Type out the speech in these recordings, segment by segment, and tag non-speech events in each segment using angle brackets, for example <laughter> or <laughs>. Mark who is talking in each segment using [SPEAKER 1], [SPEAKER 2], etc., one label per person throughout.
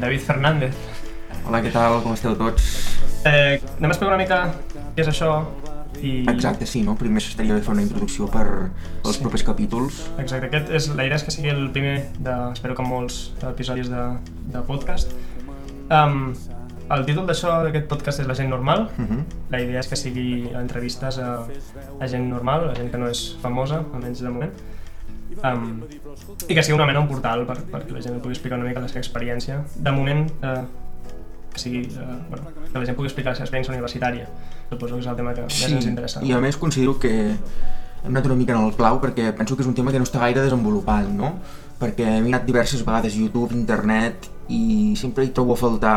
[SPEAKER 1] David Fernández.
[SPEAKER 2] Hola, què tal? Com esteu tots?
[SPEAKER 1] Eh, anem a explicar una mica què és això i...
[SPEAKER 2] Exacte, sí, no? Primer s'estaria bé fer una introducció per als
[SPEAKER 1] Sí.
[SPEAKER 2] propers capítols.
[SPEAKER 1] Exacte, aquest és, la idea és que sigui el primer de, espero que molts episodis de, de podcast. Um, el títol d'això, d'aquest podcast, és La gent normal.
[SPEAKER 2] Uh -huh.
[SPEAKER 1] La idea és que sigui entrevistes a, a gent normal, a gent que no és famosa, almenys de moment. Um, I que sigui una mena un portal per, perquè la gent pugui explicar una mica la seva experiència. De moment, eh, que sigui, eh, bueno, que la gent pugui explicar la seva experiència universitària. Suposo que és el tema que més ens interessa.
[SPEAKER 2] i a més considero que hem anat una mica en el clau perquè penso que és un tema que no està gaire desenvolupat, no? Perquè he mirat diverses vegades YouTube, internet i sempre hi trobo a faltar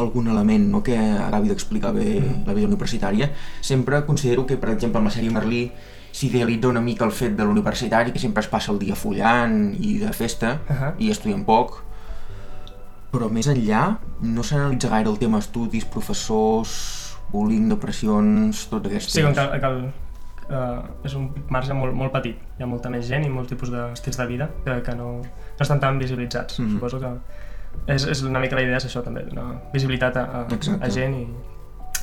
[SPEAKER 2] algun element no? que acabi d'explicar bé
[SPEAKER 1] Mm.
[SPEAKER 2] la vida universitària. Sempre considero que, per exemple, amb la sèrie Merlí s'idealitza una mica el fet de l'universitari, que sempre es passa el dia follant i de festa
[SPEAKER 1] Ahà.
[SPEAKER 2] i estudiant poc, però més enllà no s'analitza gaire el tema estudis, professors, bullying, depressions, tots aquests
[SPEAKER 1] Sí, com que, que el, uh, és un marge molt, molt petit. Hi ha molta més gent i molts tipus d'estils de vida que, que no, no estan tan visibilitzats.
[SPEAKER 2] Mhm.
[SPEAKER 1] Suposo que és, és una mica la idea és això també, donar visibilitat a, a,
[SPEAKER 2] Exacte.
[SPEAKER 1] a gent i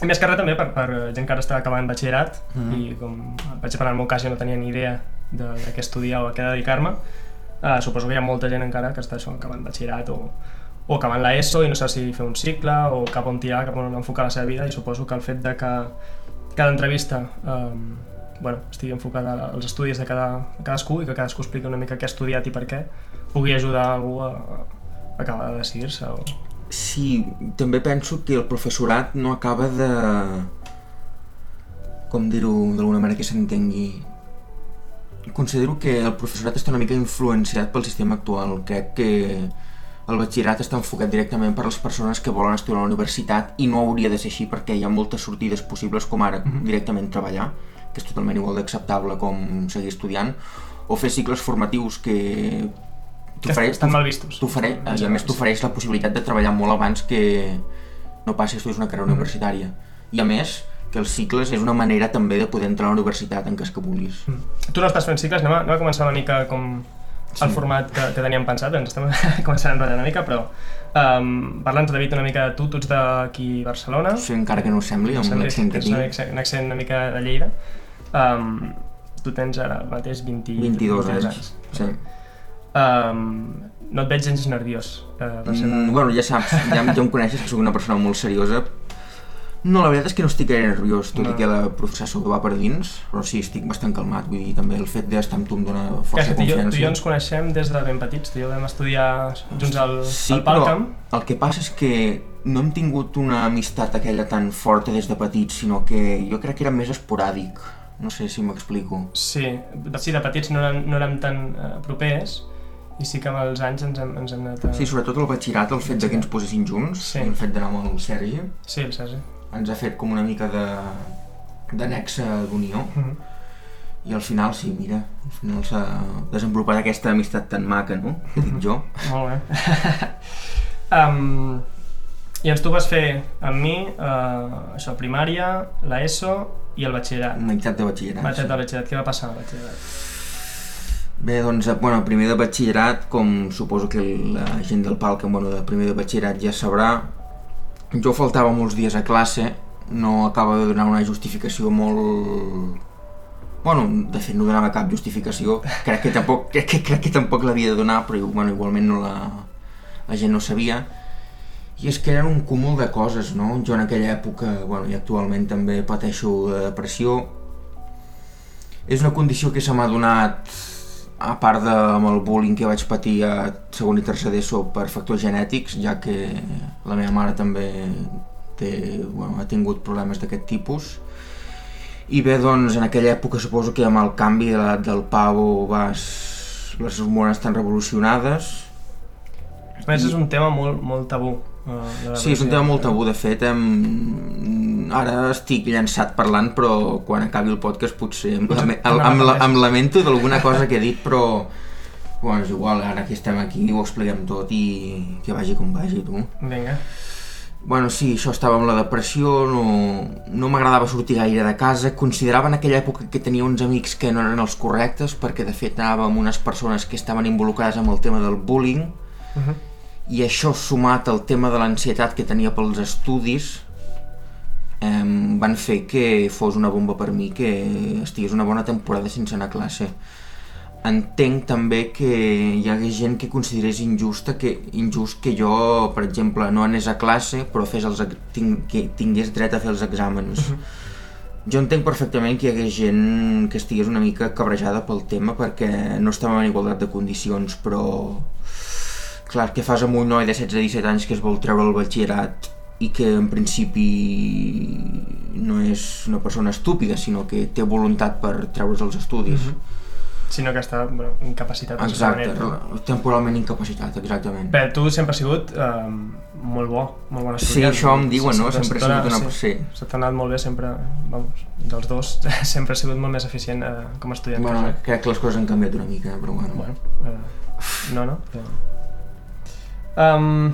[SPEAKER 1] més que res també per, per gent que ara està acabant batxillerat
[SPEAKER 2] Mhm.
[SPEAKER 1] i com, per exemple, en el meu cas jo no tenia ni idea de, de què estudiar o a què dedicar-me uh, suposo que hi ha molta gent encara que està això, acabant batxillerat o, o acabant l'ESO i no sap si fer un cicle o cap on tirar, cap on enfocar la seva vida i suposo que el fet de que cada entrevista um, bueno, estigui enfocada als estudis de cada, cadascú i que cadascú expliqui una mica què ha estudiat i per què pugui ajudar algú a, a acabar de decidir-se o...
[SPEAKER 2] Sí, també penso que el professorat no acaba de... com dir-ho d'alguna manera que s'entengui. Considero que el professorat està una mica influenciat pel sistema actual. Crec que el batxillerat està enfocat directament per les persones que volen estudiar a la universitat i no hauria de ser així perquè hi ha moltes sortides possibles com ara
[SPEAKER 1] Mhm.
[SPEAKER 2] directament treballar, que és totalment igual d'acceptable com seguir estudiant, o fer cicles formatius que
[SPEAKER 1] que estan mal vistos.
[SPEAKER 2] t'ofereix, a més t'ofereix la possibilitat de treballar molt abans que no passi a estudiar una carrera
[SPEAKER 1] Mhm.
[SPEAKER 2] universitària. I a més, que els cicles és una manera també de poder entrar a la universitat en cas que vulguis.
[SPEAKER 1] Mm. Tu no estàs fent cicles, anem a, anem a començar una mica com el
[SPEAKER 2] Sí.
[SPEAKER 1] format que, que teníem pensat, ens estem <laughs> començant a enrotllar una mica, però um, parla'ns, David, una mica de tu, tu ets d'aquí a Barcelona,
[SPEAKER 2] Sí, encara que no ho sembli, amb
[SPEAKER 1] Sembla
[SPEAKER 2] l'accent que
[SPEAKER 1] un
[SPEAKER 2] tinc.
[SPEAKER 1] accent, un accent una mica de Lleida. Um, tu tens ara mateix 20,
[SPEAKER 2] 22 anys. Sí.
[SPEAKER 1] Um, no et veig gens nerviós. Per ser
[SPEAKER 2] Mm, bueno, ja saps, ja, ja em coneixes que sóc una persona molt seriosa. No, la veritat és que no estic gaire nerviós, tot
[SPEAKER 1] No.
[SPEAKER 2] i que la professor va per dins, però sí, estic bastant calmat, vull dir, també el fet d'estar amb tu em dona força
[SPEAKER 1] jo,
[SPEAKER 2] confiança.
[SPEAKER 1] tu i jo ens coneixem des de ben petits, tu i jo vam estudiar junts al,
[SPEAKER 2] Sí,
[SPEAKER 1] al Palcam.
[SPEAKER 2] el que passa és que no hem tingut una amistat aquella tan forta des de petits, sinó que jo crec que era més esporàdic. No sé si m'explico.
[SPEAKER 1] Sí, de, sí, de petits no érem, no érem tan uh, propers i sí que amb els anys ens hem, ens hem anat a...
[SPEAKER 2] Sí, sobretot el batxillerat, el fet de que ens posessin junts,
[SPEAKER 1] Sí.
[SPEAKER 2] el fet d'anar amb el Sergi,
[SPEAKER 1] Sí, el Sergi.
[SPEAKER 2] ens ha fet com una mica de de nexe d'unió
[SPEAKER 1] Uh -huh.
[SPEAKER 2] i al final, sí, mira, al final s'ha desenvolupat aquesta amistat tan maca, no? Que dic jo.
[SPEAKER 1] Molt bé. <laughs> um, I ens tu vas fer amb mi uh, això, primària, la ESO i el batxillerat.
[SPEAKER 2] Meitat de batxillerat.
[SPEAKER 1] Batxillerat,
[SPEAKER 2] sí.
[SPEAKER 1] el batxillerat, què va passar al batxillerat?
[SPEAKER 2] Bé, doncs, bueno, primer de batxillerat, com suposo que la gent del PAL, que bueno, de primer de batxillerat ja sabrà, jo faltava molts dies a classe, no acaba de donar una justificació molt... Bueno, de fet no donava cap justificació, crec que tampoc, crec que, crec que tampoc l'havia de donar, però bueno, igualment no la, la gent no sabia. I és que eren un cúmul de coses, no? Jo en aquella època, bueno, i actualment també pateixo de depressió. És una condició que se m'ha donat a part de amb el bullying que vaig patir a segon i tercer d'ESO per factors genètics, ja que la meva mare també té, bueno, ha tingut problemes d'aquest tipus. I bé, doncs, en aquella època suposo que amb el canvi de l'edat del pavo vas... les hormones estan revolucionades.
[SPEAKER 1] A més, és un tema molt, molt tabú. Uh, la
[SPEAKER 2] Sí, és un tema molt tabú, de fet, em... ara estic llançat parlant, però quan acabi el podcast potser em, lame-
[SPEAKER 1] te
[SPEAKER 2] em, em,
[SPEAKER 1] n'arrepenteixes.
[SPEAKER 2] em lamento d'alguna cosa que he dit, però bueno, és igual, ara que estem aquí ho expliquem tot i que vagi com vagi, tu.
[SPEAKER 1] Vinga.
[SPEAKER 2] Bueno, sí, això estava amb la depressió, no, no m'agradava sortir gaire de casa, considerava en aquella època que tenia uns amics que no eren els correctes, perquè de fet anava amb unes persones que estaven involucrades amb el tema del bullying,
[SPEAKER 1] Uh -huh.
[SPEAKER 2] I això sumat al tema de l'ansietat que tenia pels estudis eh, van fer que fos una bomba per mi que estigués una bona temporada sense anar a classe entenc també que hi hagués gent que considerés injusta que, injust que jo, per exemple, no anés a classe però fes els, ting, que tingués dret a fer els exàmens. Uh -huh. Jo entenc perfectament que hi hagués gent que estigués una mica cabrejada pel tema perquè no estàvem en igualtat de condicions, però clar, què fas amb un noi de 16-17 anys que es vol treure el batxillerat i que en principi no és una persona estúpida, sinó que té voluntat per treure's els estudis. Uh -huh
[SPEAKER 1] sinó que està bueno, incapacitat
[SPEAKER 2] Exacte, temporalment incapacitat, exactament.
[SPEAKER 1] Però tu sempre has sigut eh, molt bo, molt bon estudiant.
[SPEAKER 2] Sí, això em diuen, sí, no? Sempre, sempre he sigut una... Sí.
[SPEAKER 1] sí. S'ha anat molt bé, sempre, vamos, dels dos, <laughs> sempre ha sigut molt més eficient eh, com a estudiant.
[SPEAKER 2] Bueno, que crec que les coses han canviat una mica, però bueno.
[SPEAKER 1] bueno eh, no, no, però... Um,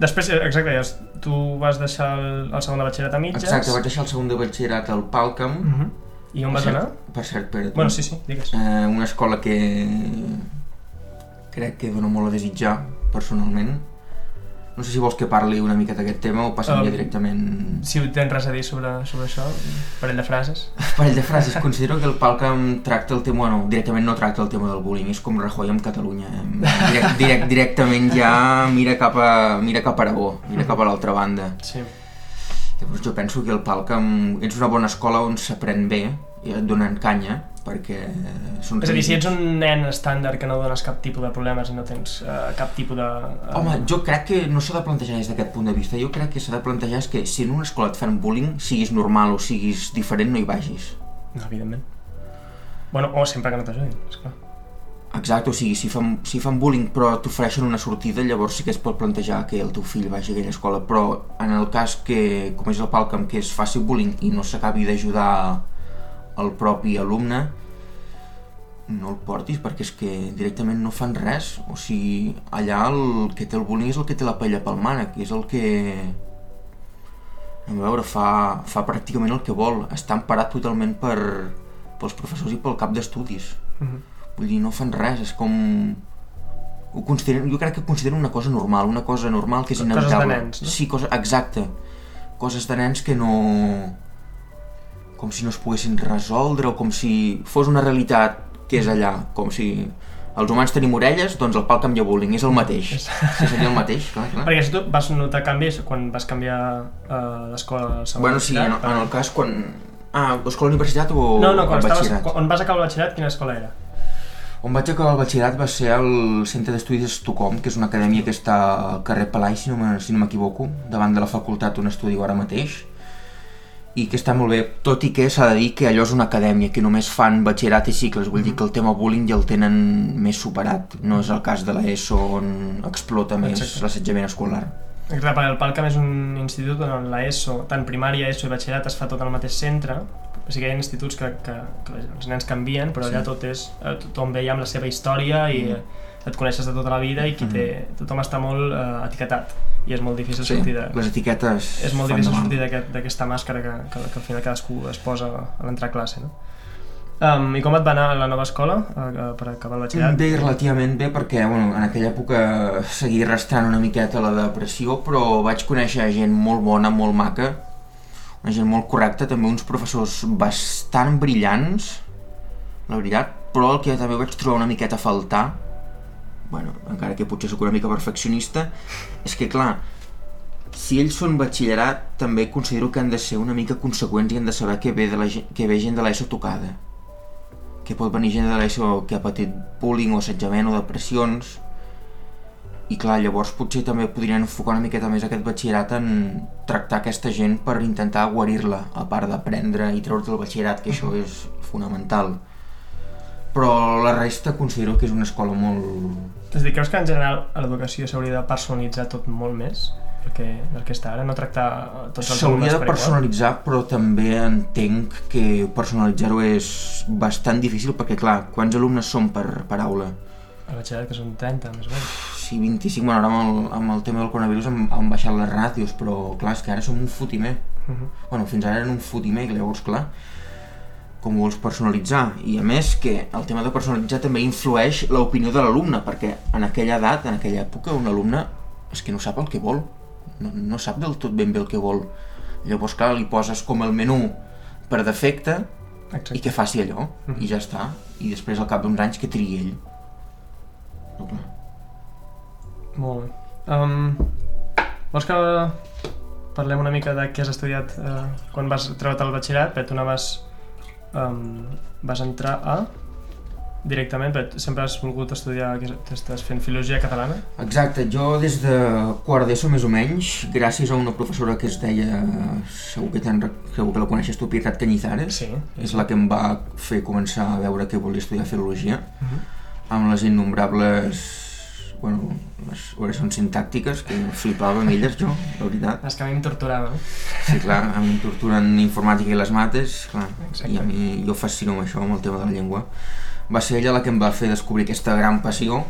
[SPEAKER 1] després, exacte, tu vas deixar el, el segon de batxillerat a mitges.
[SPEAKER 2] Exacte, vaig deixar el segon de batxillerat al Palcam. Uh
[SPEAKER 1] mhm. -huh i on vas anar?
[SPEAKER 2] Per cert, per
[SPEAKER 1] Bueno, sí, sí, digues.
[SPEAKER 2] Eh, una escola que crec que dona molt a desitjar, personalment. No sé si vols que parli una mica d'aquest tema o passem um, ja directament...
[SPEAKER 1] Si tens res a dir sobre, sobre això, parell de frases. <laughs>
[SPEAKER 2] parell de frases. Considero que el Palcam tracta el tema... Bueno, directament no tracta el tema del bullying, és com Rajoy amb Catalunya. Direct, direct, directament ja mira cap a, mira cap a Aragó, mira cap a l'altra banda.
[SPEAKER 1] Sí.
[SPEAKER 2] Llavors jo penso que el Palcam és una bona escola on s'aprèn bé i et donen canya perquè són
[SPEAKER 1] És a dir, si ets un nen estàndard que no dones cap tipus de problemes i no tens uh, cap tipus de... Uh...
[SPEAKER 2] Home, jo crec que no s'ha de plantejar des d'aquest punt de vista. Jo crec que s'ha de plantejar és que si en una escola et fan bullying, siguis normal o siguis diferent, no hi vagis.
[SPEAKER 1] No, evidentment. Bueno, o sempre que no t'ajudin, esclar.
[SPEAKER 2] Exacte, o sigui, si fan, si fan bullying però t'ofereixen una sortida, llavors sí que es pot plantejar que el teu fill vagi a aquella escola, però en el cas que, com és el Palcam, que es faci bullying i no s'acabi d'ajudar el propi alumne, no el portis perquè és que directament no fan res, o sigui, allà el que té el bullying és el que té la pella pel mànec, és el que a veure, fa, fa pràcticament el que vol, està emparat totalment per, pels professors i pel cap d'estudis. Uh mhm. -huh Vull dir, no fan res, és com... Ho consideren, jo crec que consideren una cosa normal, una cosa normal que és inevitable.
[SPEAKER 1] Coses de nens, no?
[SPEAKER 2] Sí, cosa, exacte. Coses de nens que no... Com si no es poguessin resoldre o com si fos una realitat que és allà, com si els humans tenim orelles, doncs el pal canvia bullying, és el mateix. Sí, seria el mateix, clar, clar.
[SPEAKER 1] Perquè si tu vas notar canvis quan vas canviar uh, l'escola a
[SPEAKER 2] Bueno, sí, en, en el cas quan... Ah, escola universitat o
[SPEAKER 1] no, no, quan estaves, on vas acabar el batxillerat, quina escola era?
[SPEAKER 2] On vaig acabar el batxillerat va ser al Centre d'Estudis Estocolm, que és una acadèmia que està al carrer Palai, si no si no m'equivoco, davant de la facultat on estudio ara mateix, i que està molt bé, tot i que s'ha de dir que allò és una acadèmia, que només fan batxillerat i cicles, vull dir que el tema bullying ja el tenen més superat, no és el cas de l'ESO on explota més l'assetjament escolar.
[SPEAKER 1] Exacte, perquè el Palcam és un institut on l'ESO, tant primària, ESO i batxillerat es fa tot al mateix centre, o sigui, hi ha instituts que, que, que els nens canvien, però allà tot és, eh, tothom ve ja amb la seva història i mm. Et coneixes de tota la vida i qui té, mm. tothom està molt uh, etiquetat i és molt difícil
[SPEAKER 2] sí,
[SPEAKER 1] sortir de...
[SPEAKER 2] les etiquetes
[SPEAKER 1] És molt difícil sortir d'aquesta aquest, màscara que, que, que al final cadascú es posa a l'entrar a classe, no? Um, I com et va anar a la nova escola uh, per acabar el batxillerat?
[SPEAKER 2] Bé, relativament bé, perquè bueno, en aquella època seguia restant una miqueta la depressió, però vaig conèixer gent molt bona, molt maca, una gent molt correcta, també uns professors bastant brillants, la veritat, però el que també vaig trobar una miqueta a faltar, encara que potser sóc una mica perfeccionista, és que clar, si ells són batxillerat, també considero que han de ser una mica conseqüents i han de saber que ve, de la, que ve gent de l'ESO tocada. Que pot venir gent de l'ESO que ha patit bullying o assetjament o depressions, i clar, llavors potser també podrien enfocar una miqueta més aquest batxillerat en tractar aquesta gent per intentar guarir-la, a part d'aprendre i treure't el batxillerat, que això és fonamental. Però la resta considero que és una escola molt...
[SPEAKER 1] És a dir, creus que en general a l'educació s'hauria de personalitzar tot molt més? El que, el que està ara, no tractar tots els
[SPEAKER 2] S'hauria de personalitzar, però també entenc que personalitzar-ho és bastant difícil perquè, clar, quants alumnes són per, per aula?
[SPEAKER 1] A batxillerat que són 30, més o menys
[SPEAKER 2] sí, 25, bueno, ara amb el, amb el tema del coronavirus han, han baixat les ràtios, però clar, és que ara som un fotimer. Uh mhm. -huh. Bueno, fins ara eren un fotimer, llavors, clar, com ho vols personalitzar? I a més que el tema de personalitzar també influeix l'opinió de l'alumne, perquè en aquella edat, en aquella època, un alumne és que no sap el que vol. No, no sap del tot ben bé el que vol. Llavors, clar, li poses com el menú per defecte
[SPEAKER 1] Exacte.
[SPEAKER 2] i que faci allò,
[SPEAKER 1] Mhm.
[SPEAKER 2] i ja està. I després, al cap d'uns anys, que triï ell. No, clar.
[SPEAKER 1] Molt bé. Um, vols que parlem una mica de què has estudiat uh, quan vas treure't el batxillerat? Perquè tu anaves... Um, vas entrar a... Directament, però sempre has volgut estudiar, que estàs fent filologia catalana?
[SPEAKER 2] Exacte, jo des de quart d'ESO més o menys, gràcies a una professora que es deia, segur que, ten, segur que la coneixes tu, Pietat Cañizares,
[SPEAKER 1] Sí.
[SPEAKER 2] és la que em va fer començar a veure que volia estudiar filologia,
[SPEAKER 1] Uh -huh.
[SPEAKER 2] amb les innombrables bueno, les oracions sintàctiques, que flipava amb elles jo, la veritat.
[SPEAKER 1] És que a mi em torturava.
[SPEAKER 2] Sí, clar, a mi em torturen informàtica i les mates, clar,
[SPEAKER 1] Exacte.
[SPEAKER 2] i a mi jo fascino amb això, amb el tema de la llengua. Va ser ella la que em va fer descobrir aquesta gran passió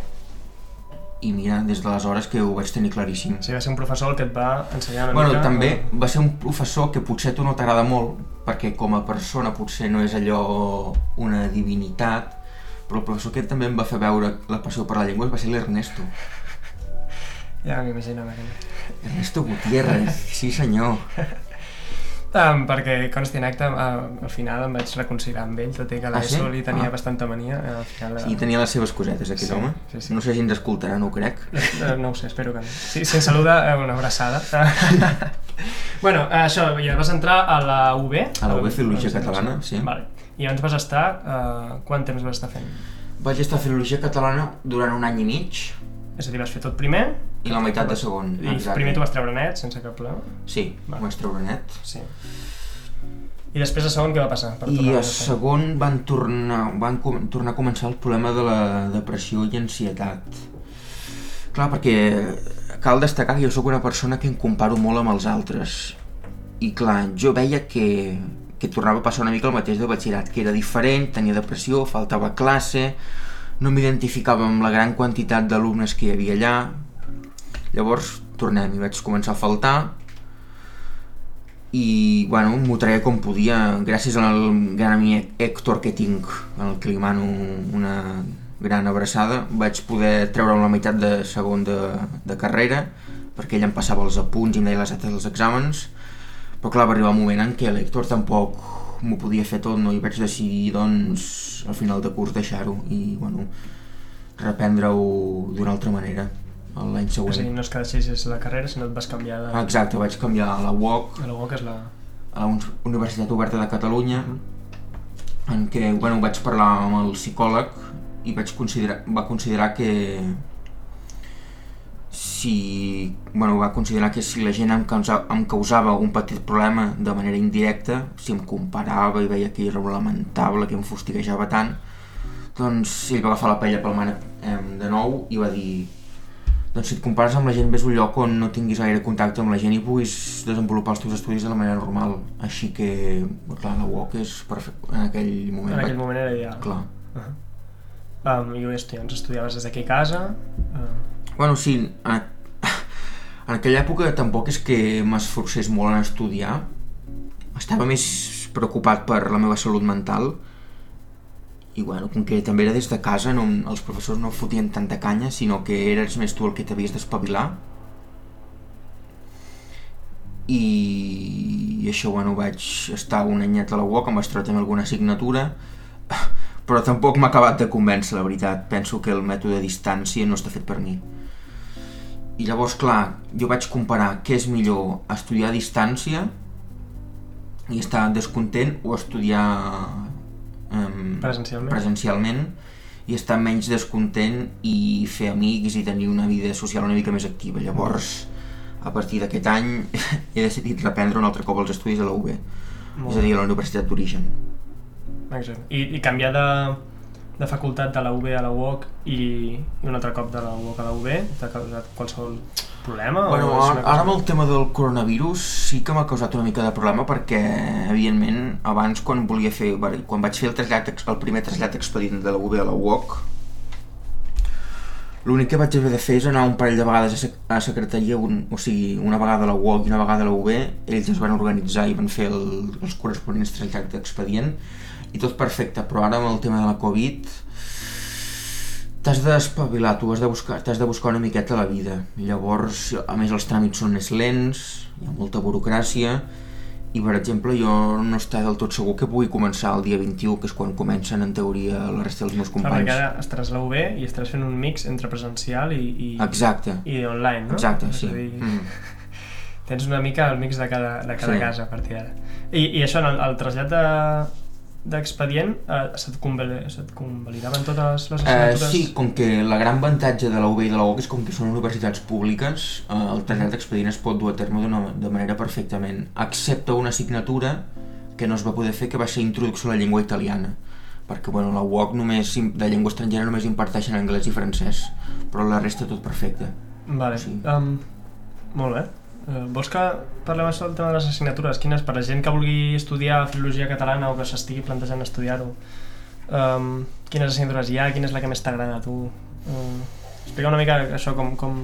[SPEAKER 2] i mira, des d'aleshores que ho vaig tenir claríssim.
[SPEAKER 1] O sigui, va ser un professor el que et va ensenyar una
[SPEAKER 2] Bueno,
[SPEAKER 1] mica...
[SPEAKER 2] també va ser un professor que potser a tu no t'agrada molt, perquè com a persona potser no és allò una divinitat, però el professor que també em va fer veure la passió per la llengua va ser l'Ernesto.
[SPEAKER 1] Ja m'imaginava aquell.
[SPEAKER 2] Ernesto Gutiérrez, sí senyor.
[SPEAKER 1] Um, perquè consti en acte, uh, al final em vaig reconciliar amb ell, tot i que a
[SPEAKER 2] Ah, sí?
[SPEAKER 1] l'ESO li tenia
[SPEAKER 2] Ah.
[SPEAKER 1] bastanta mania, eh, al final...
[SPEAKER 2] Sí, tenia les seves cosetes, aquest
[SPEAKER 1] Sí,
[SPEAKER 2] home.
[SPEAKER 1] sí, sí.
[SPEAKER 2] No sé si ens escoltarà, no ho crec.
[SPEAKER 1] Eh, No ho sé, espero que no. Sí, si ens saluda, eh, una abraçada. <laughs> bueno, eh, això, ja vas entrar a la UB?
[SPEAKER 2] A la UB Filologia Catalana, sí.
[SPEAKER 1] Vale. I abans vas estar... Uh, quant temps vas estar fent?
[SPEAKER 2] Vaig estar a Filologia Catalana durant un any i mig
[SPEAKER 1] És a dir, vas fer tot primer...
[SPEAKER 2] i la meitat de segon.
[SPEAKER 1] I primer t'ho vas treure net, sense cap problema?
[SPEAKER 2] Sí,
[SPEAKER 1] Vale.
[SPEAKER 2] ho vaig treure net.
[SPEAKER 1] Sí. I després a segon què va passar? Per
[SPEAKER 2] I a segon van tornar, van com, tornar a començar el problema de la depressió i ansietat. Clar, perquè cal destacar que jo sóc una persona que em comparo molt amb els altres. I clar, jo veia que, que tornava a passar una mica el mateix de batxillerat, que era diferent, tenia depressió, faltava classe, no m'identificava amb la gran quantitat d'alumnes que hi havia allà. Llavors, tornem, i vaig començar a faltar, i bueno, m'ho traia com podia gràcies al gran amic Héctor que tinc al que li mano una gran abraçada. Vaig poder treure la meitat de segon de, de carrera perquè ell em passava els apunts i em deia les dates dels exàmens. Però clar, va arribar un moment en què l'Héctor tampoc m'ho podia fer tot no? i vaig decidir doncs al final de curs deixar-ho i bueno reprendre-ho d'una altra manera l'any
[SPEAKER 1] És a dir,
[SPEAKER 2] següent
[SPEAKER 1] no és que deixessis la carrera, sinó et vas canviar de...
[SPEAKER 2] Exacte, vaig canviar a la UOC.
[SPEAKER 1] A la UOC és la...
[SPEAKER 2] a la Uni- Universitat Oberta de Catalunya en què bueno, vaig parlar amb el psicòleg i vaig considerar, va considerar que si, bueno, va considerar que si la gent em causava, em causava un petit problema de manera indirecta, si em comparava i veia que era lamentable, que em fustiguejava tant, doncs ell va agafar la paella pel mànec eh, de nou i va dir doncs si et compares amb la gent, ves un lloc on no tinguis gaire contacte amb la gent i puguis desenvolupar els teus estudis de la manera normal. Així que, clar, la UOC és perfecte. En aquell moment...
[SPEAKER 1] En aquell moment era ideal.
[SPEAKER 2] Clar.
[SPEAKER 1] Uh -huh. Um, I estudiants, estudiaves des d'aquí a casa? Uh,
[SPEAKER 2] Bueno, sí, en, en aquella època tampoc és que m'esforcés molt en estudiar. Estava més preocupat per la meva salut mental i bueno, com que també era des de casa, no, els professors no fotien tanta canya, sinó que eres més tu el que t'havies d'espavilar. I, I això, bueno, vaig estar un anyet a la UOC, em vaig treure també alguna assignatura, però tampoc m'ha acabat de convèncer, la veritat. Penso que el mètode a distància no està fet per mi. I llavors, clar, jo vaig comparar què és millor, estudiar a distància i estar descontent o estudiar um,
[SPEAKER 1] presencialment?
[SPEAKER 2] presencialment i estar menys descontent i fer amics i tenir una vida social una mica més activa. Llavors, a partir d'aquest any, <laughs> he decidit reprendre un altre cop els estudis a la UB, és a dir, a la Universitat d'Origen.
[SPEAKER 1] Exacte. I, I canviar de, de facultat de la UB a la UOC i, i un altre cop de la UOC a la UB t'ha causat qualsevol problema?
[SPEAKER 2] Bueno,
[SPEAKER 1] o
[SPEAKER 2] ara, ara amb el tema del coronavirus sí que m'ha causat una mica de problema perquè, evidentment, abans quan volia fer, quan vaig fer el, trasllat, el primer trasllat expedient de la UB a la UOC, l'únic que vaig haver de fer és anar un parell de vegades a, sec a secretaria, un, o sigui, una vegada a la UOC i una vegada a la UB, ells es van organitzar i van fer el, els corresponents trasllats d'expedient i tot perfecte, però ara amb el tema de la Covid t'has d'espavilar, tu has de buscar, t'has de buscar una miqueta la vida. Llavors, a més els tràmits són més lents, hi ha molta burocràcia, i per exemple jo no està del tot segur que pugui començar el dia 21, que és quan comencen en teoria la resta dels meus
[SPEAKER 1] Clar,
[SPEAKER 2] companys.
[SPEAKER 1] perquè ara estaràs a la UB i estaràs fent un mix entre presencial i, i,
[SPEAKER 2] Exacte,
[SPEAKER 1] i online, no?
[SPEAKER 2] exacte,
[SPEAKER 1] És
[SPEAKER 2] sí.
[SPEAKER 1] dir,
[SPEAKER 2] Mm. <laughs>
[SPEAKER 1] Tens una mica el mix de cada, de cada
[SPEAKER 2] Sí.
[SPEAKER 1] casa a partir d'ara. I, I això, en el, el trasllat de d'expedient, eh, se't, convali, se't convalidaven totes les
[SPEAKER 2] Eh,
[SPEAKER 1] assignatures?
[SPEAKER 2] sí, com que la gran avantatge de la UB i de la UOC és com que són universitats públiques, eh, el trasllat d'expedient es pot dur a terme de manera perfectament, excepte una assignatura que no es va poder fer, que va ser Introducció a la llengua italiana perquè bueno, la UOC només, de llengua estrangera només imparteixen anglès i francès, però la resta tot perfecte.
[SPEAKER 1] Vale.
[SPEAKER 2] Sí.
[SPEAKER 1] Um, molt bé. Uh, vols que parlem això del tema de les assignatures? Quines, per la gent que vulgui estudiar filologia catalana o que s'estigui plantejant estudiar-ho, um, quines assignatures hi ha? Quina és la que més t'agrada a tu? Uh, explica una mica això com... com...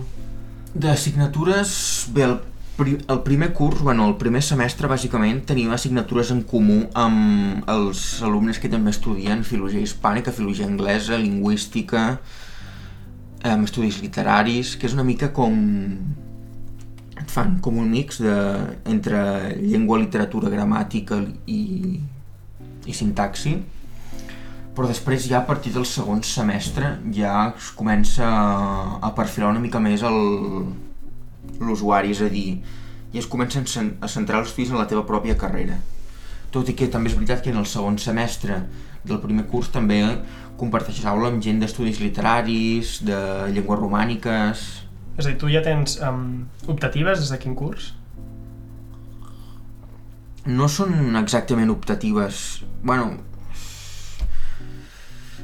[SPEAKER 2] D'assignatures, bé, el, pri el primer curs, bueno, el primer semestre bàsicament tenim assignatures en comú amb els alumnes que també estudien filologia hispànica, filologia anglesa, lingüística, amb estudis literaris, que és una mica com... et fan com un mix de, entre llengua, literatura, gramàtica i, i sintaxi però després ja a partir del segon semestre ja es comença a, perfilar una mica més l'usuari, és a dir, i es comencen cen- a centrar els estudis en la teva pròpia carrera. Tot i que també és veritat que en el segon semestre del primer curs també comparteixes aula amb gent d'estudis literaris, de llengües romàniques...
[SPEAKER 1] És a dir, tu ja tens um, optatives des de quin curs?
[SPEAKER 2] No són exactament optatives. Bueno,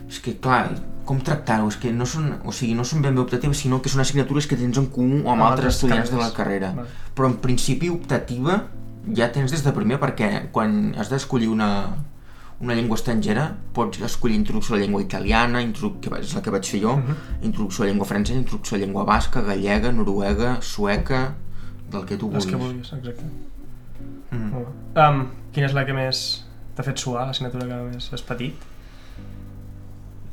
[SPEAKER 2] és que clar, com tractar-ho? És que no són, o sigui, no són ben bé optatives, sinó que són assignatures que tens en comú amb,
[SPEAKER 1] Amb
[SPEAKER 2] altres
[SPEAKER 1] altres
[SPEAKER 2] estudiants de la carrera.
[SPEAKER 1] Vale.
[SPEAKER 2] Però en principi optativa ja tens des de primer perquè quan has d'escollir una, una llengua estrangera pots escollir introducció a la llengua italiana, que és la que vaig fer jo,
[SPEAKER 1] Mhm.
[SPEAKER 2] introducció a la llengua francesa, introducció a la llengua basca, gallega, noruega, sueca, del que tu
[SPEAKER 1] Les
[SPEAKER 2] vulguis.
[SPEAKER 1] que vulguis, exacte.
[SPEAKER 2] Mm.
[SPEAKER 1] Molt. Um, quina és la que més t'ha fet suar, l'assignatura que més has patit?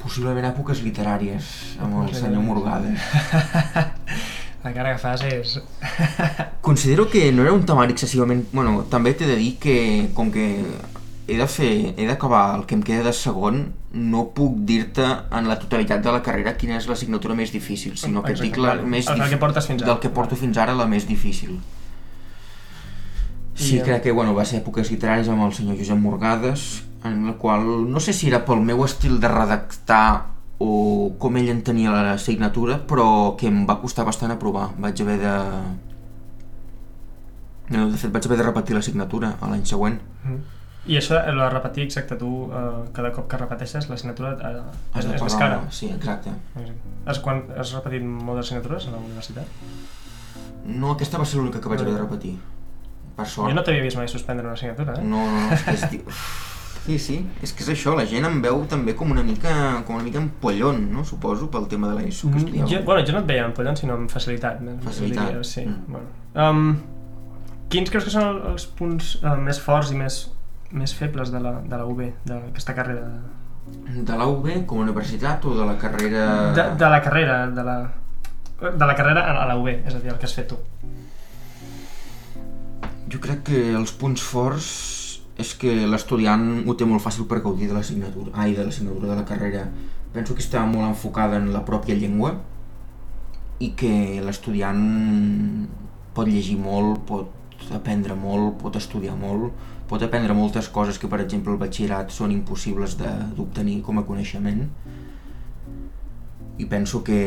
[SPEAKER 2] Possiblement èpoques literàries, amb el senyor. Morgades.
[SPEAKER 1] La <laughs> cara que fas és...
[SPEAKER 2] Considero que no era un temari excessivament... Bueno, també t'he de dir que, com que he de fer, he d'acabar el que em queda de segon, no puc dir-te en la totalitat de la carrera quina és l'assignatura més difícil, sinó que et
[SPEAKER 1] Exacte,
[SPEAKER 2] dic la
[SPEAKER 1] vale.
[SPEAKER 2] més
[SPEAKER 1] El que portes fins ara.
[SPEAKER 2] del que porto fins ara la més difícil. Sí,
[SPEAKER 1] I, eh,
[SPEAKER 2] crec que bueno, va ser èpoques literàries amb el senyor Josep Morgades, en la qual no sé si era pel meu estil de redactar o com ell entenia l'assignatura, però que em va costar bastant aprovar. Vaig haver de... No, de fet, vaig haver de repetir l'assignatura a l'any següent.
[SPEAKER 1] Mhm. I això, el de repetir exacte, tu, eh, cada cop que repeteixes, l'assignatura eh, és, és més cara.
[SPEAKER 2] Sí, exacte.
[SPEAKER 1] Exacte. Has, quan, has repetit moltes assignatures a la universitat?
[SPEAKER 2] No, aquesta va ser l'única que vaig haver de repetir. Per sort.
[SPEAKER 1] Jo no t'havia vist mai suspendre una assignatura, eh?
[SPEAKER 2] No, no, no, és que és... di- <laughs> Sí, sí, és que és això, la gent em veu també com una mica, com una mica empollon, no? Suposo, pel tema de l'ESO que estudiava.
[SPEAKER 1] Mm, jo, bueno, jo no et veia en pollant, sinó amb facilitat. eh,
[SPEAKER 2] Facilitat.
[SPEAKER 1] Diria, sí.
[SPEAKER 2] Mm.
[SPEAKER 1] Bueno. Um, quins creus que són el- els punts uh, més forts i més, més febles de la, de la UB, d'aquesta carrera?
[SPEAKER 2] De la UB com a universitat o de la carrera...
[SPEAKER 1] De, de la carrera, de la, de la carrera a la UB, és a dir, el que has fet tu.
[SPEAKER 2] Jo crec que els punts forts és que l'estudiant ho té molt fàcil per gaudir de l'assignatura, ai, de l'assignatura de la carrera. Penso que està molt enfocada en la pròpia llengua i que l'estudiant pot llegir molt, pot aprendre molt, pot estudiar molt, pot aprendre moltes coses que, per exemple, al batxillerat són impossibles d'obtenir com a coneixement i penso que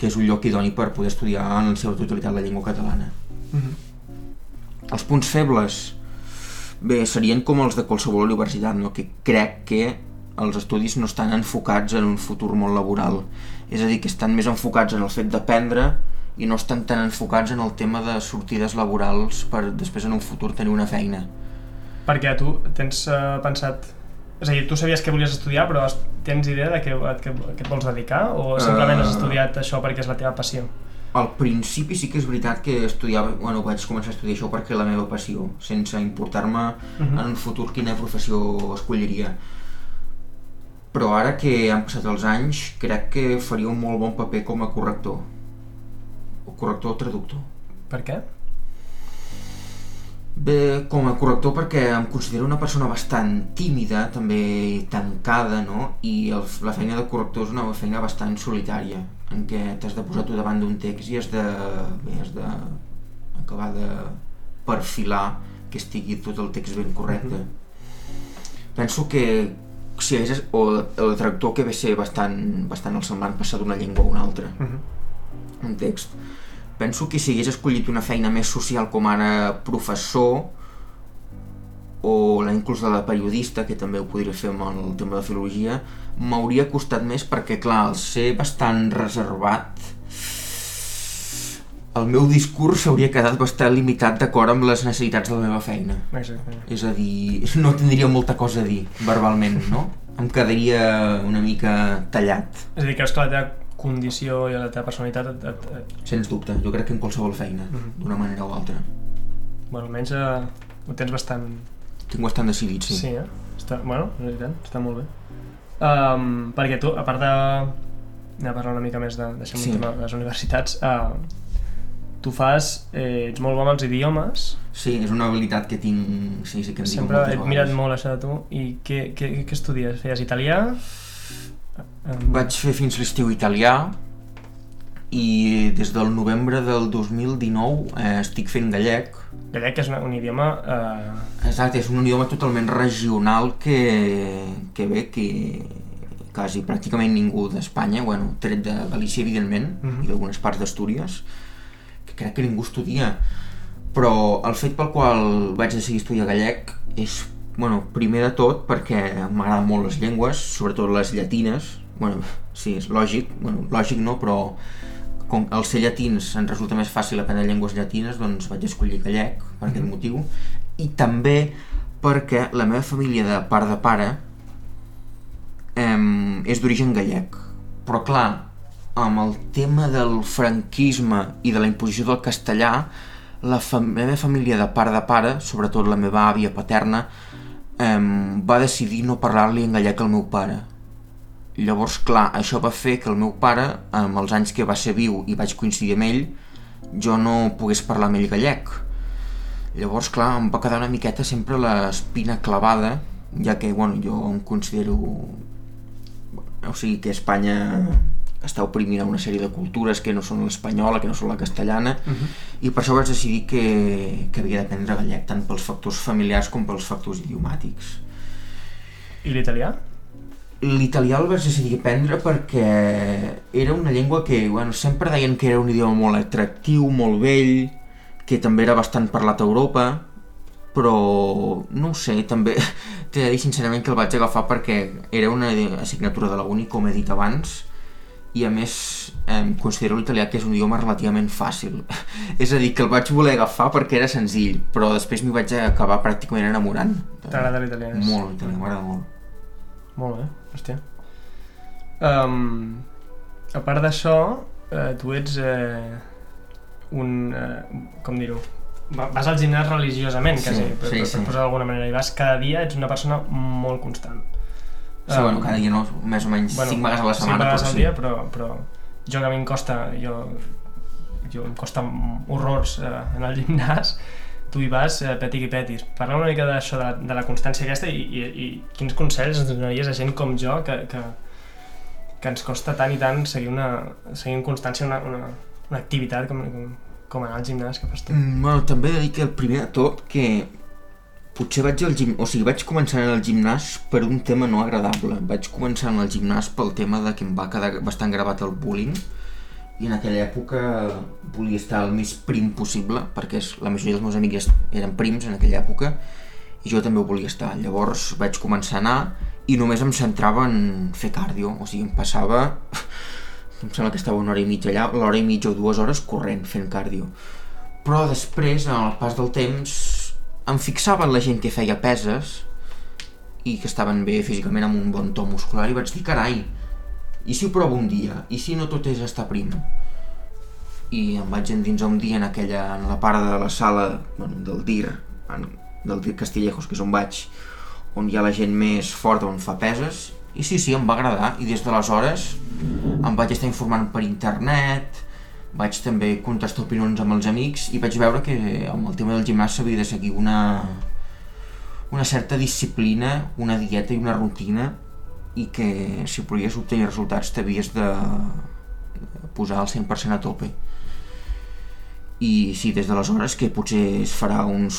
[SPEAKER 2] que és un lloc idoni per poder estudiar en la seva totalitat la llengua catalana.
[SPEAKER 1] Mm -hmm.
[SPEAKER 2] Els punts febles, bé, serien com els de qualsevol universitat, no? que crec que els estudis no estan enfocats en un futur molt laboral. És a dir, que estan més enfocats en el fet d'aprendre i no estan tan enfocats en el tema de sortides laborals per després en un futur tenir una feina.
[SPEAKER 1] Perquè tu tens uh, pensat... És a dir, tu sabies que volies estudiar, però has- tens idea de què, a què, a què et vols dedicar? O simplement has
[SPEAKER 2] Eh.
[SPEAKER 1] estudiat això perquè és la teva passió?
[SPEAKER 2] Al principi sí que és veritat que estudiava, bueno, vaig començar a estudiar això perquè la meva passió, sense importar-me
[SPEAKER 1] Mhm.
[SPEAKER 2] en un futur quina professió escolliria. però ara que han passat els anys crec que faria un molt bon paper com a corrector o corrector o traductor
[SPEAKER 1] Per què?
[SPEAKER 2] Bé, com a corrector perquè em considero una persona bastant tímida, també tancada, no? I el, la feina de corrector és una feina bastant solitària, en què t'has de posar tu davant d'un text i has de, bé, has de acabar de perfilar que estigui tot el text ben correcte. Penso que si hagués, o el traductor que ve ser bastant, bastant el semblant passar d'una llengua a una altra,
[SPEAKER 1] Uh -huh.
[SPEAKER 2] Un text. Penso que si hagués escollit una feina més social com ara professor o la inclús de la periodista, que també ho podria fer amb el tema de filologia, m'hauria costat més perquè, clar, al ser bastant reservat, el meu discurs s'hauria quedat bastant limitat d'acord amb les necessitats de la meva feina.
[SPEAKER 1] Exacte.
[SPEAKER 2] És a dir, <laughs> no tindria molta cosa a dir verbalment, no? Em quedaria una mica tallat.
[SPEAKER 1] És a dir, que la teva condició i la teva personalitat et, et, et,
[SPEAKER 2] Sens dubte, jo crec que en qualsevol feina,
[SPEAKER 1] Mhm.
[SPEAKER 2] d'una manera o altra.
[SPEAKER 1] bueno, almenys eh, ho tens bastant...
[SPEAKER 2] Tinc bastant decidit, sí.
[SPEAKER 1] Sí, eh? Està, bueno, és veritat, està molt bé. Um, perquè tu, a part de... Anem a parlar una mica més de, deixem
[SPEAKER 2] Sí.
[SPEAKER 1] tema de les universitats. Uh, tu fas... Eh, ets molt bo amb els idiomes.
[SPEAKER 2] Sí, és una habilitat que tinc, sí, sí que em
[SPEAKER 1] Sempre he mirat molt això de tu. I què, què, què estudies? Feies italià?
[SPEAKER 2] Vaig fer fins l'estiu italià i des del novembre del 2019 eh, estic fent gallec.
[SPEAKER 1] Gallec és una, un idioma... Eh,
[SPEAKER 2] Exacte, és un idioma totalment regional que, que bé, que quasi pràcticament ningú d'Espanya, bueno, tret de Galícia evidentment,
[SPEAKER 1] Mhm.
[SPEAKER 2] i d'algunes parts d'Astúries, que crec que ningú estudia. Però el fet pel qual vaig decidir estudiar gallec és, bueno, primer de tot perquè m'agraden molt les llengües, sobretot les llatines, bueno, sí, és lògic, bueno, lògic no, però com al ser llatins ens resulta més fàcil aprendre llengües llatines, doncs vaig escollir gallec per aquest
[SPEAKER 1] Mhm.
[SPEAKER 2] motiu, i també perquè la meva família de part de pare em, és d'origen gallec, però clar, amb el tema del franquisme i de la imposició del castellà, la, fam la meva família de part de pare, sobretot la meva àvia paterna, em, va decidir no parlar-li en gallec al meu pare. Llavors, clar, això va fer que el meu pare, amb els anys que va ser viu i vaig coincidir amb ell, jo no pogués parlar amb ell gallec. Llavors, clar, em va quedar una miqueta sempre l'espina clavada, ja que, bueno, jo em considero... O sigui, que Espanya està oprimint a una sèrie de cultures que no són l'espanyola, que no són la castellana,
[SPEAKER 1] uh -huh.
[SPEAKER 2] i per això vaig decidir que, que havia d'aprendre gallec, tant pels factors familiars com pels factors idiomàtics.
[SPEAKER 1] I l'italià?
[SPEAKER 2] L'italià el vaig decidir aprendre perquè era una llengua que bueno, sempre deien que era un idioma molt atractiu, molt vell, que també era bastant parlat a Europa, però no ho sé, també <laughs> t'he de dir sincerament que el vaig agafar perquè era una assignatura de la uni, com he dit abans, i a més eh, considero l'italià que és un idioma relativament fàcil. <laughs> és a dir, que el vaig voler agafar perquè era senzill, però després m'hi vaig acabar pràcticament enamorant.
[SPEAKER 1] T'agrada l'italià?
[SPEAKER 2] Molt, l'italià, m'agrada molt.
[SPEAKER 1] Molt bé, hòstia. Um, a part d'això, eh, tu ets eh, un... Eh, com dir-ho? Va- Vas al gimnàs religiosament,
[SPEAKER 2] Sí,
[SPEAKER 1] quasi, per,
[SPEAKER 2] sí,
[SPEAKER 1] per,
[SPEAKER 2] sí.
[SPEAKER 1] per posar d'alguna manera, i vas cada dia, ets una persona molt constant.
[SPEAKER 2] Sí,
[SPEAKER 1] Um,
[SPEAKER 2] bueno, cada dia no, més o menys bueno, 5 vegades a la setmana,
[SPEAKER 1] cinc vegades
[SPEAKER 2] però
[SPEAKER 1] al
[SPEAKER 2] sí.
[SPEAKER 1] dia, però, però jo que a mi em costa, jo, jo em costa horrors eh, en el gimnàs, tu hi vas eh, peti i petis. Parla una mica d'això, de, de la constància aquesta i, i, i quins consells ens donaries a gent com jo que, que, que ens costa tant i tant seguir, una, seguir en constància una, una, una activitat com, com, com anar al gimnàs que fas tu.
[SPEAKER 2] Mm, bueno, també he de dir que el primer de tot que potser vaig al gim... o sigui, vaig començar en el gimnàs per un tema no agradable. Vaig començar en el gimnàs pel tema de que em va quedar bastant gravat el bullying i en aquella època volia estar el més prim possible perquè la majoria dels meus amics eren prims en aquella època i jo també ho volia estar. Llavors vaig començar a anar i només em centrava en fer cardio, o sigui, em passava <laughs> em sembla que estava una hora i mitja allà, l'hora i mitja o dues hores corrent fent cardio. Però després, el pas del temps, em fixava en la gent que feia peses i que estaven bé físicament amb un bon to muscular i vaig dir, carai, i si ho provo un dia? I si no tot és estar prim? I em vaig endinsar un dia en aquella, en la part de la sala bueno, del DIR, en, del DIR Castillejos, que és on vaig, on hi ha la gent més forta, on fa peses, I sí, sí, em va agradar, i des d'aleshores em vaig estar informant per internet, vaig també contestar opinions amb els amics i vaig veure que amb el tema del gimnàs s'havia de seguir una, una certa disciplina, una dieta i una rutina i que si volies obtenir resultats t'havies de posar al 100% a tope. I sí, des d'aleshores, que potser es farà uns,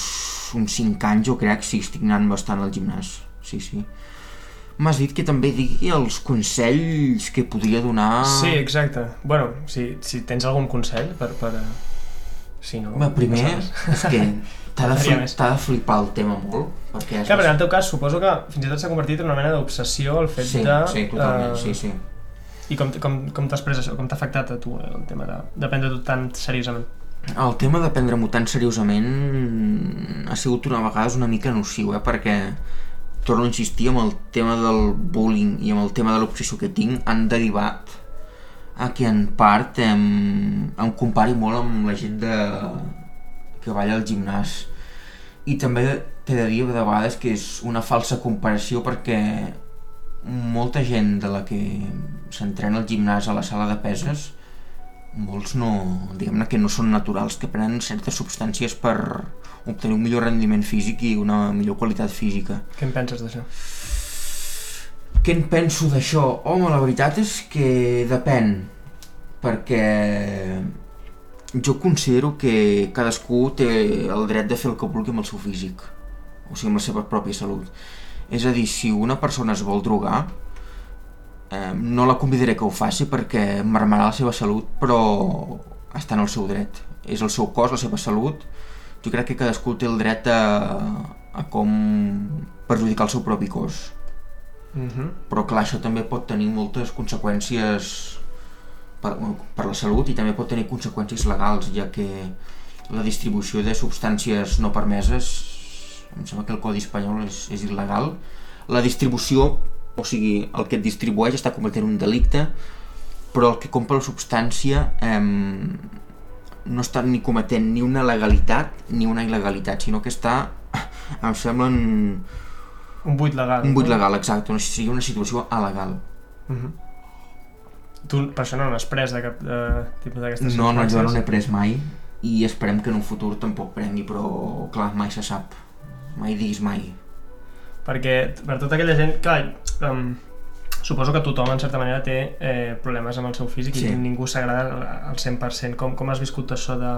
[SPEAKER 2] uns 5 anys, jo crec, sí, estic anant bastant al gimnàs. Sí, sí. M'has dit que també digui els consells que podria donar...
[SPEAKER 1] Sí, exacte. Bueno, si, si tens algun consell per... per... Si no...
[SPEAKER 2] Home, primer,
[SPEAKER 1] no
[SPEAKER 2] és que <laughs> t'ha de, fli de flipar el tema molt, perquè... és
[SPEAKER 1] Clar, però en el teu cas suposo que fins i tot s'ha convertit en una mena d'obsessió el fet
[SPEAKER 2] Sí,
[SPEAKER 1] de...
[SPEAKER 2] sí, totalment,
[SPEAKER 1] eh,
[SPEAKER 2] sí, sí.
[SPEAKER 1] I com, com, com t'has pres això? Com t'ha afectat a tu eh, el tema de, de prendre-t'ho tan seriosament?
[SPEAKER 2] El tema de prendre-m'ho tan seriosament ha sigut una vegada una mica nociu, eh? perquè torno a insistir amb el tema del bullying i amb el tema de l'obsessió que tinc han derivat a que en part em, em compari molt amb la gent de, que balla al gimnàs i també t'he de dir de vegades que és una falsa comparació perquè molta gent de la que s'entrena al gimnàs a la sala de peses molts no, diguem-ne que no són naturals, que prenen certes substàncies per obtenir un millor rendiment físic i una millor qualitat física.
[SPEAKER 1] Què en penses d'això?
[SPEAKER 2] Què en penso d'això? Home, la veritat és que depèn, perquè jo considero que cadascú té el dret de fer el que vulgui amb el seu físic, o sigui, amb la seva pròpia salut. És a dir, si una persona es vol drogar, eh, no la convidaré que ho faci perquè marmarà la seva salut, però està en el seu dret. És el seu cos, la seva salut. Jo crec que cadascú té el dret a, a com perjudicar el seu propi cos.
[SPEAKER 1] Mm -hmm.
[SPEAKER 2] Però clar, això també pot tenir moltes conseqüències per, per la salut i també pot tenir conseqüències legals, ja que la distribució de substàncies no permeses, em sembla que el Codi espanyol és, és il·legal, la distribució, o sigui, el que et distribueix està cometent un delicte, però el que compra la substància eh, no està ni cometent ni una legalitat ni una il·legalitat, sinó que està, <laughs> em sembla, en
[SPEAKER 1] Un buit legal.
[SPEAKER 2] un buit
[SPEAKER 1] no?
[SPEAKER 2] legal, exacte, una, sigui una situació alegal.
[SPEAKER 1] Mm -hmm. Tu per això no n'has pres de cap de, tipus d'aquestes
[SPEAKER 2] No, no, jo no n'he pres mai i esperem que en un futur tampoc prengui, però clar, mai se sap. Mai diguis mai.
[SPEAKER 1] perquè per tota aquella gent, clar, um, suposo que tothom en certa manera té eh, problemes amb el seu físic
[SPEAKER 2] Sí.
[SPEAKER 1] i ningú s'agrada al 100%. Com, com has viscut això de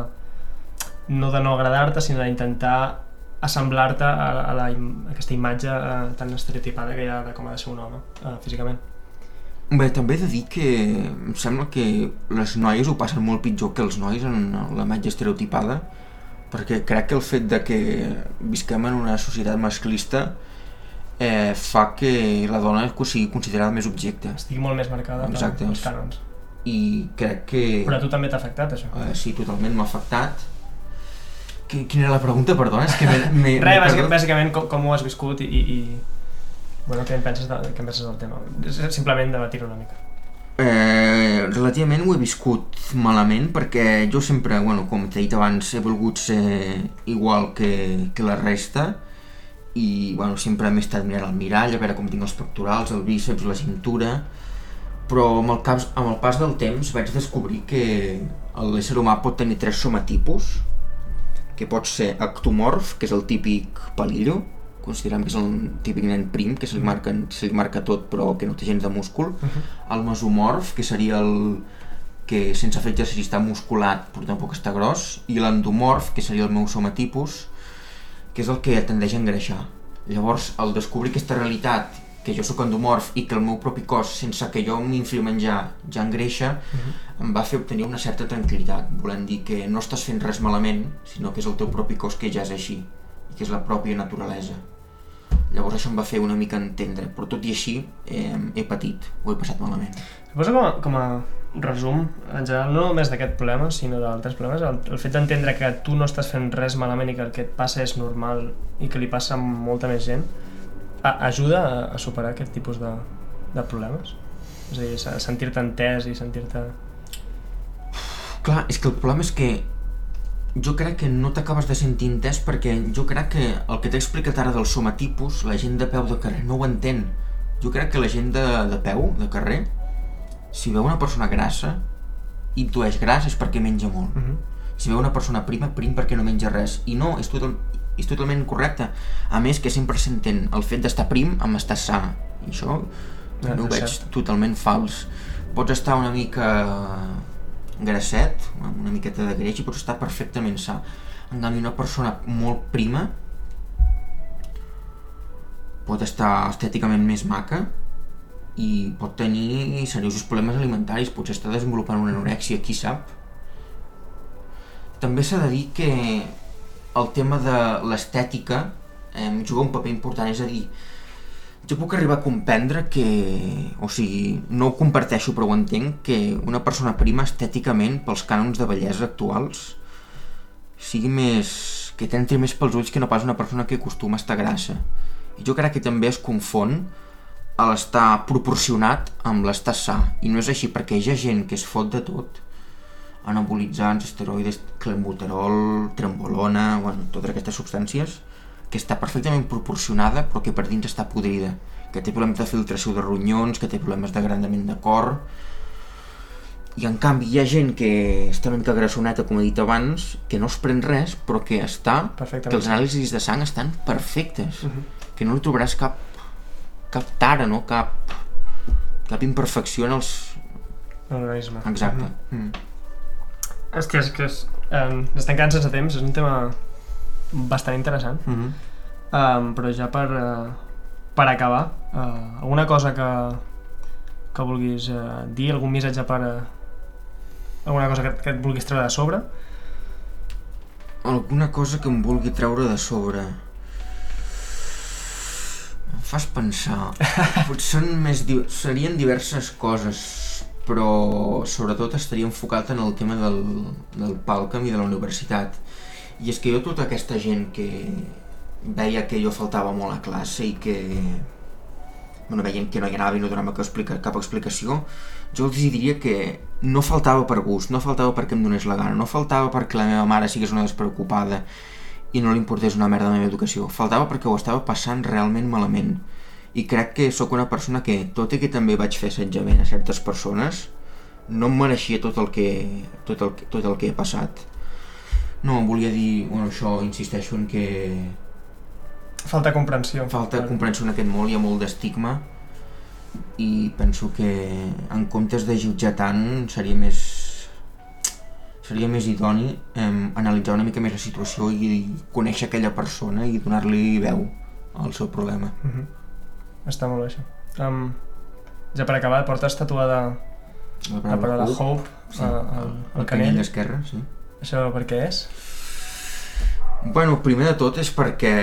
[SPEAKER 1] no de no agradar-te, sinó d'intentar assemblar-te a, a, la, a aquesta imatge eh, tan estereotipada que hi ha de com ha de ser un home eh, físicament.
[SPEAKER 2] Bé, també he de dir que em sembla que les noies ho passen molt pitjor que els nois en la imatge estereotipada perquè crec que el fet de que visquem en una societat masclista eh, fa que la dona sigui considerada més objecte
[SPEAKER 1] Estigui molt més marcada
[SPEAKER 2] Exacte.
[SPEAKER 1] els cànons.
[SPEAKER 2] i crec que
[SPEAKER 1] Però a tu també t'ha afectat, això.
[SPEAKER 2] eh, sí, totalment m'ha afectat Qui- Quina era la pregunta, perdona? És que m'he- m'he-
[SPEAKER 1] Res, bàsicament com, com ho has viscut i, i bueno, què en penses, de, què en penses del tema? Simplement debatir una mica.
[SPEAKER 2] Eh, relativament ho he viscut malament perquè jo sempre, bueno, com t'he dit abans, he volgut ser igual que, que la resta i bueno, sempre m'he estat mirant al mirall a veure com tinc els pectorals, el bíceps, la cintura però amb el, cas, amb el pas del temps vaig descobrir que l'ésser humà pot tenir tres somatipus que pot ser ectomorf, que és el típic palillo considerem que és el típic nen prim que se li, marca, se li marca tot però que no té gens de múscul
[SPEAKER 1] Uh -huh.
[SPEAKER 2] el mesomorf, que seria el que sense fer exercici està musculat però tampoc està gros, i l'endomorf, que seria el meu somatipus, que és el que tendeix a engreixar. Llavors, al descobrir aquesta realitat, que jo sóc endomorf i que el meu propi cos, sense que jo m'infli menjar, ja engreixa, em va fer obtenir una certa tranquil·litat, volent dir que no estàs fent res malament, sinó que és el teu propi cos que ja és així, i que és la pròpia naturalesa. Llavors això em va fer una mica entendre, però tot i així eh, he patit, ho he passat malament.
[SPEAKER 1] Suposo com a, com a resum, en general, no només d'aquest problema, sinó d'altres problemes, el, el fet d'entendre que tu no estàs fent res malament i que el que et passa és normal i que li passa a molta més gent, a, ajuda a, a superar aquest tipus de, de problemes? És a dir, sentir-te entès i sentir-te...
[SPEAKER 2] Clar, és que el problema és que jo crec que no t'acabes de sentir entès perquè jo crec que el que t'he explicat ara del somatipus, la gent de peu de carrer no ho entén. Jo crec que la gent de, de peu, de carrer, si veu una persona grassa, intueix gras és perquè menja molt.
[SPEAKER 1] Mhm.
[SPEAKER 2] Si veu una persona prima, prim perquè no menja res. I no, és, total, és totalment incorrecte. A més, que sempre s'entén el fet d'estar prim amb estar sa. I això
[SPEAKER 1] Ja,
[SPEAKER 2] no ho veig
[SPEAKER 1] cert.
[SPEAKER 2] totalment fals. Pots estar una mica grasset, amb una miqueta de greix, i pots estar perfectament sa. En canvi, una persona molt prima pot estar estèticament més maca i pot tenir seriosos problemes alimentaris, potser està desenvolupant una anorèxia, qui sap. També s'ha de dir que el tema de l'estètica eh, juga un paper important, és a dir, jo puc arribar a comprendre que, o sigui, no ho comparteixo però ho entenc, que una persona prima estèticament, pels cànons de bellesa actuals, sigui més... que t'entri més pels ulls que no pas una persona que acostuma a estar grassa. I jo crec que també es confon a l'estar proporcionat amb l'estar sa. I no és així, perquè hi ha gent que es fot de tot, anabolitzants, esteroides, clenbuterol, trembolona, bueno, totes aquestes substàncies, que està perfectament proporcionada però que per dins està podrida, que té problemes de filtració de ronyons, que té problemes d'agrandament de cor, i en canvi hi ha gent que està una mica grassoneta, com he dit abans, que no es pren res, però que està... Que els anàlisis de sang estan perfectes,
[SPEAKER 1] Mhm.
[SPEAKER 2] que no li trobaràs cap, cap tara, no? cap, cap imperfecció en els...
[SPEAKER 1] L'organisme.
[SPEAKER 2] Exacte. Mm.
[SPEAKER 1] Hòstia, és que és, um, estem quedant sense temps, és un tema bastant interessant.
[SPEAKER 2] Mm -hmm.
[SPEAKER 1] Um, però ja per, uh, per acabar, uh, alguna cosa que, que vulguis uh, dir, algun missatge per... Uh, alguna cosa que, que et vulguis treure de sobre?
[SPEAKER 2] Alguna cosa que em vulgui treure de sobre. Em fas pensar. <laughs> Potser són més di serien diverses coses, però sobretot estaria enfocat en el tema del, del Palcam i de la universitat. I és que jo tota aquesta gent que veia que jo faltava molt a classe i que bueno, veien que no hi anava i no donava cap, explica, cap explicació, jo els diria que no faltava per gust, no faltava perquè em donés la gana, no faltava perquè la meva mare sigués una despreocupada i no li importés una merda la meva educació, faltava perquè ho estava passant realment malament. I crec que sóc una persona que, tot i que també vaig fer assetjament a certes persones, no em mereixia tot el que, tot el, tot el que he passat. No, em volia dir, bueno, això, insisteixo en que
[SPEAKER 1] Falta comprensió.
[SPEAKER 2] falta comprensió en aquest món, hi ha molt d'estigma i penso que en comptes de jutjar tant seria més seria més idoni eh, analitzar una mica més la situació i conèixer aquella persona i donar-li veu al seu problema.
[SPEAKER 1] Uh -huh. Està molt bé això. Um, ja per acabar, portes tatuada
[SPEAKER 2] La
[SPEAKER 1] la paraula
[SPEAKER 2] hope,
[SPEAKER 1] hope
[SPEAKER 2] sí,
[SPEAKER 1] uh, al,
[SPEAKER 2] el
[SPEAKER 1] al
[SPEAKER 2] canell
[SPEAKER 1] canell.
[SPEAKER 2] d'esquerra, sí.
[SPEAKER 1] Això per què és?
[SPEAKER 2] Bueno, primer de tot és perquè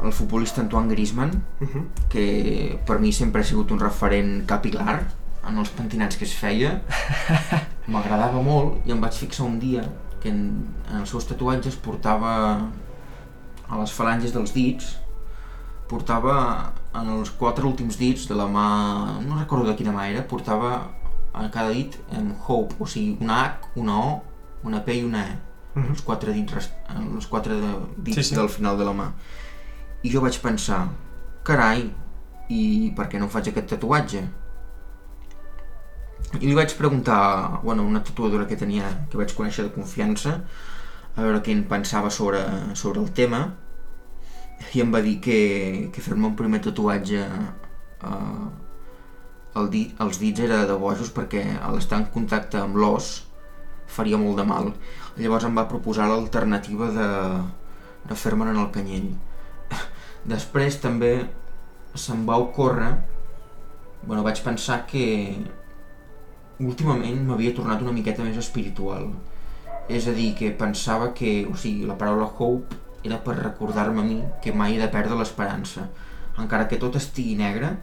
[SPEAKER 2] el futbolista Antoine Griezmann
[SPEAKER 1] Uh -huh.
[SPEAKER 2] que per mi sempre ha sigut un referent capilar en els pentinats que es feia <laughs> m'agradava molt i em vaig fixar un dia que en, en els seus tatuatges portava a les falanges dels dits portava en els quatre últims dits de la mà, no recordo de quina mà era, portava a cada dit amb hope, o sigui una H, una O, una P i una E
[SPEAKER 1] Uh -huh.
[SPEAKER 2] els quatre dits, els quatre de... dits
[SPEAKER 1] Sí,
[SPEAKER 2] sí, del final de la mà. I jo vaig pensar, carai, i per què no faig aquest tatuatge? I li vaig preguntar, bueno, una tatuadora que tenia, que vaig conèixer de confiança, a veure què en pensava sobre, sobre el tema, i em va dir que, que fer-me un primer tatuatge eh, el dit, els dits era de bojos perquè a l'estar en contacte amb l'os faria molt de mal. Llavors em va proposar l'alternativa de, de fer-me'n en el canyell. <laughs> Després també se'm va ocórrer, bueno, vaig pensar que últimament m'havia tornat una miqueta més espiritual. És a dir, que pensava que, o sigui, la paraula hope era per recordar-me a mi que mai he de perdre l'esperança. Encara que tot estigui negre,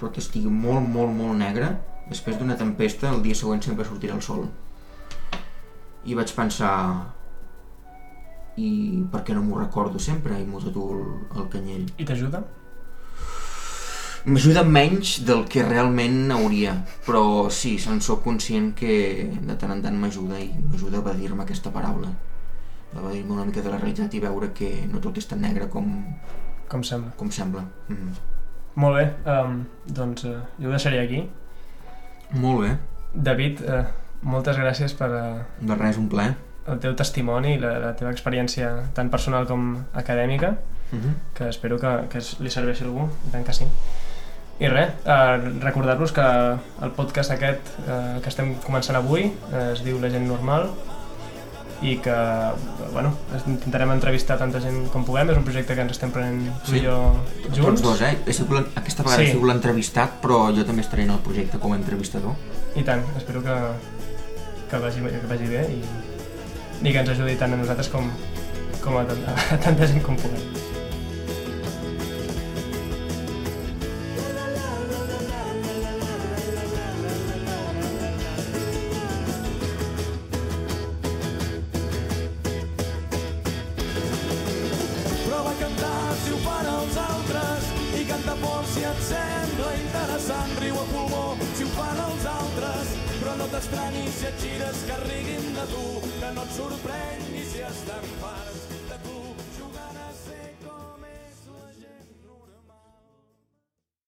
[SPEAKER 2] tot estigui molt, molt, molt negre, després d'una tempesta el dia següent sempre sortirà el sol. I vaig pensar... I per què no m'ho recordo sempre i m'ho tatuo el, el canyell?
[SPEAKER 1] I t'ajuda?
[SPEAKER 2] M'ajuda menys del que realment hauria, però sí, se'n sóc conscient que de tant en tant m'ajuda i m'ajuda a evadir-me aquesta paraula. Evadir-me una mica de la realitat i veure que no tot és tan negre com,
[SPEAKER 1] Com sembla.
[SPEAKER 2] com sembla. Mm.
[SPEAKER 1] Molt bé, um, doncs uh, jo ho deixaré aquí.
[SPEAKER 2] Molt bé.
[SPEAKER 1] David, uh, moltes gràcies per uh,
[SPEAKER 2] De res, un plaer.
[SPEAKER 1] el teu testimoni i la, la teva experiència tant personal com acadèmica,
[SPEAKER 2] Uh -huh.
[SPEAKER 1] que espero que, que li serveixi a algú, i tant que sí. I res, uh, recordar-vos que el podcast aquest uh, que estem començant avui uh, es diu La gent normal i que, bueno, intentarem entrevistar tanta gent com puguem, és un projecte que ens estem prenent
[SPEAKER 2] Sí.
[SPEAKER 1] jo junts.
[SPEAKER 2] Tots dos, eh? He sigut, la- aquesta vegada
[SPEAKER 1] Sí.
[SPEAKER 2] he sigut l'entrevistat, però jo també estaré en el projecte com a entrevistador.
[SPEAKER 1] I tant, espero que, que, vagi, que vagi bé i, i que ens ajudi tant a nosaltres com, com a, tant- a <laughs> tanta gent com puguem.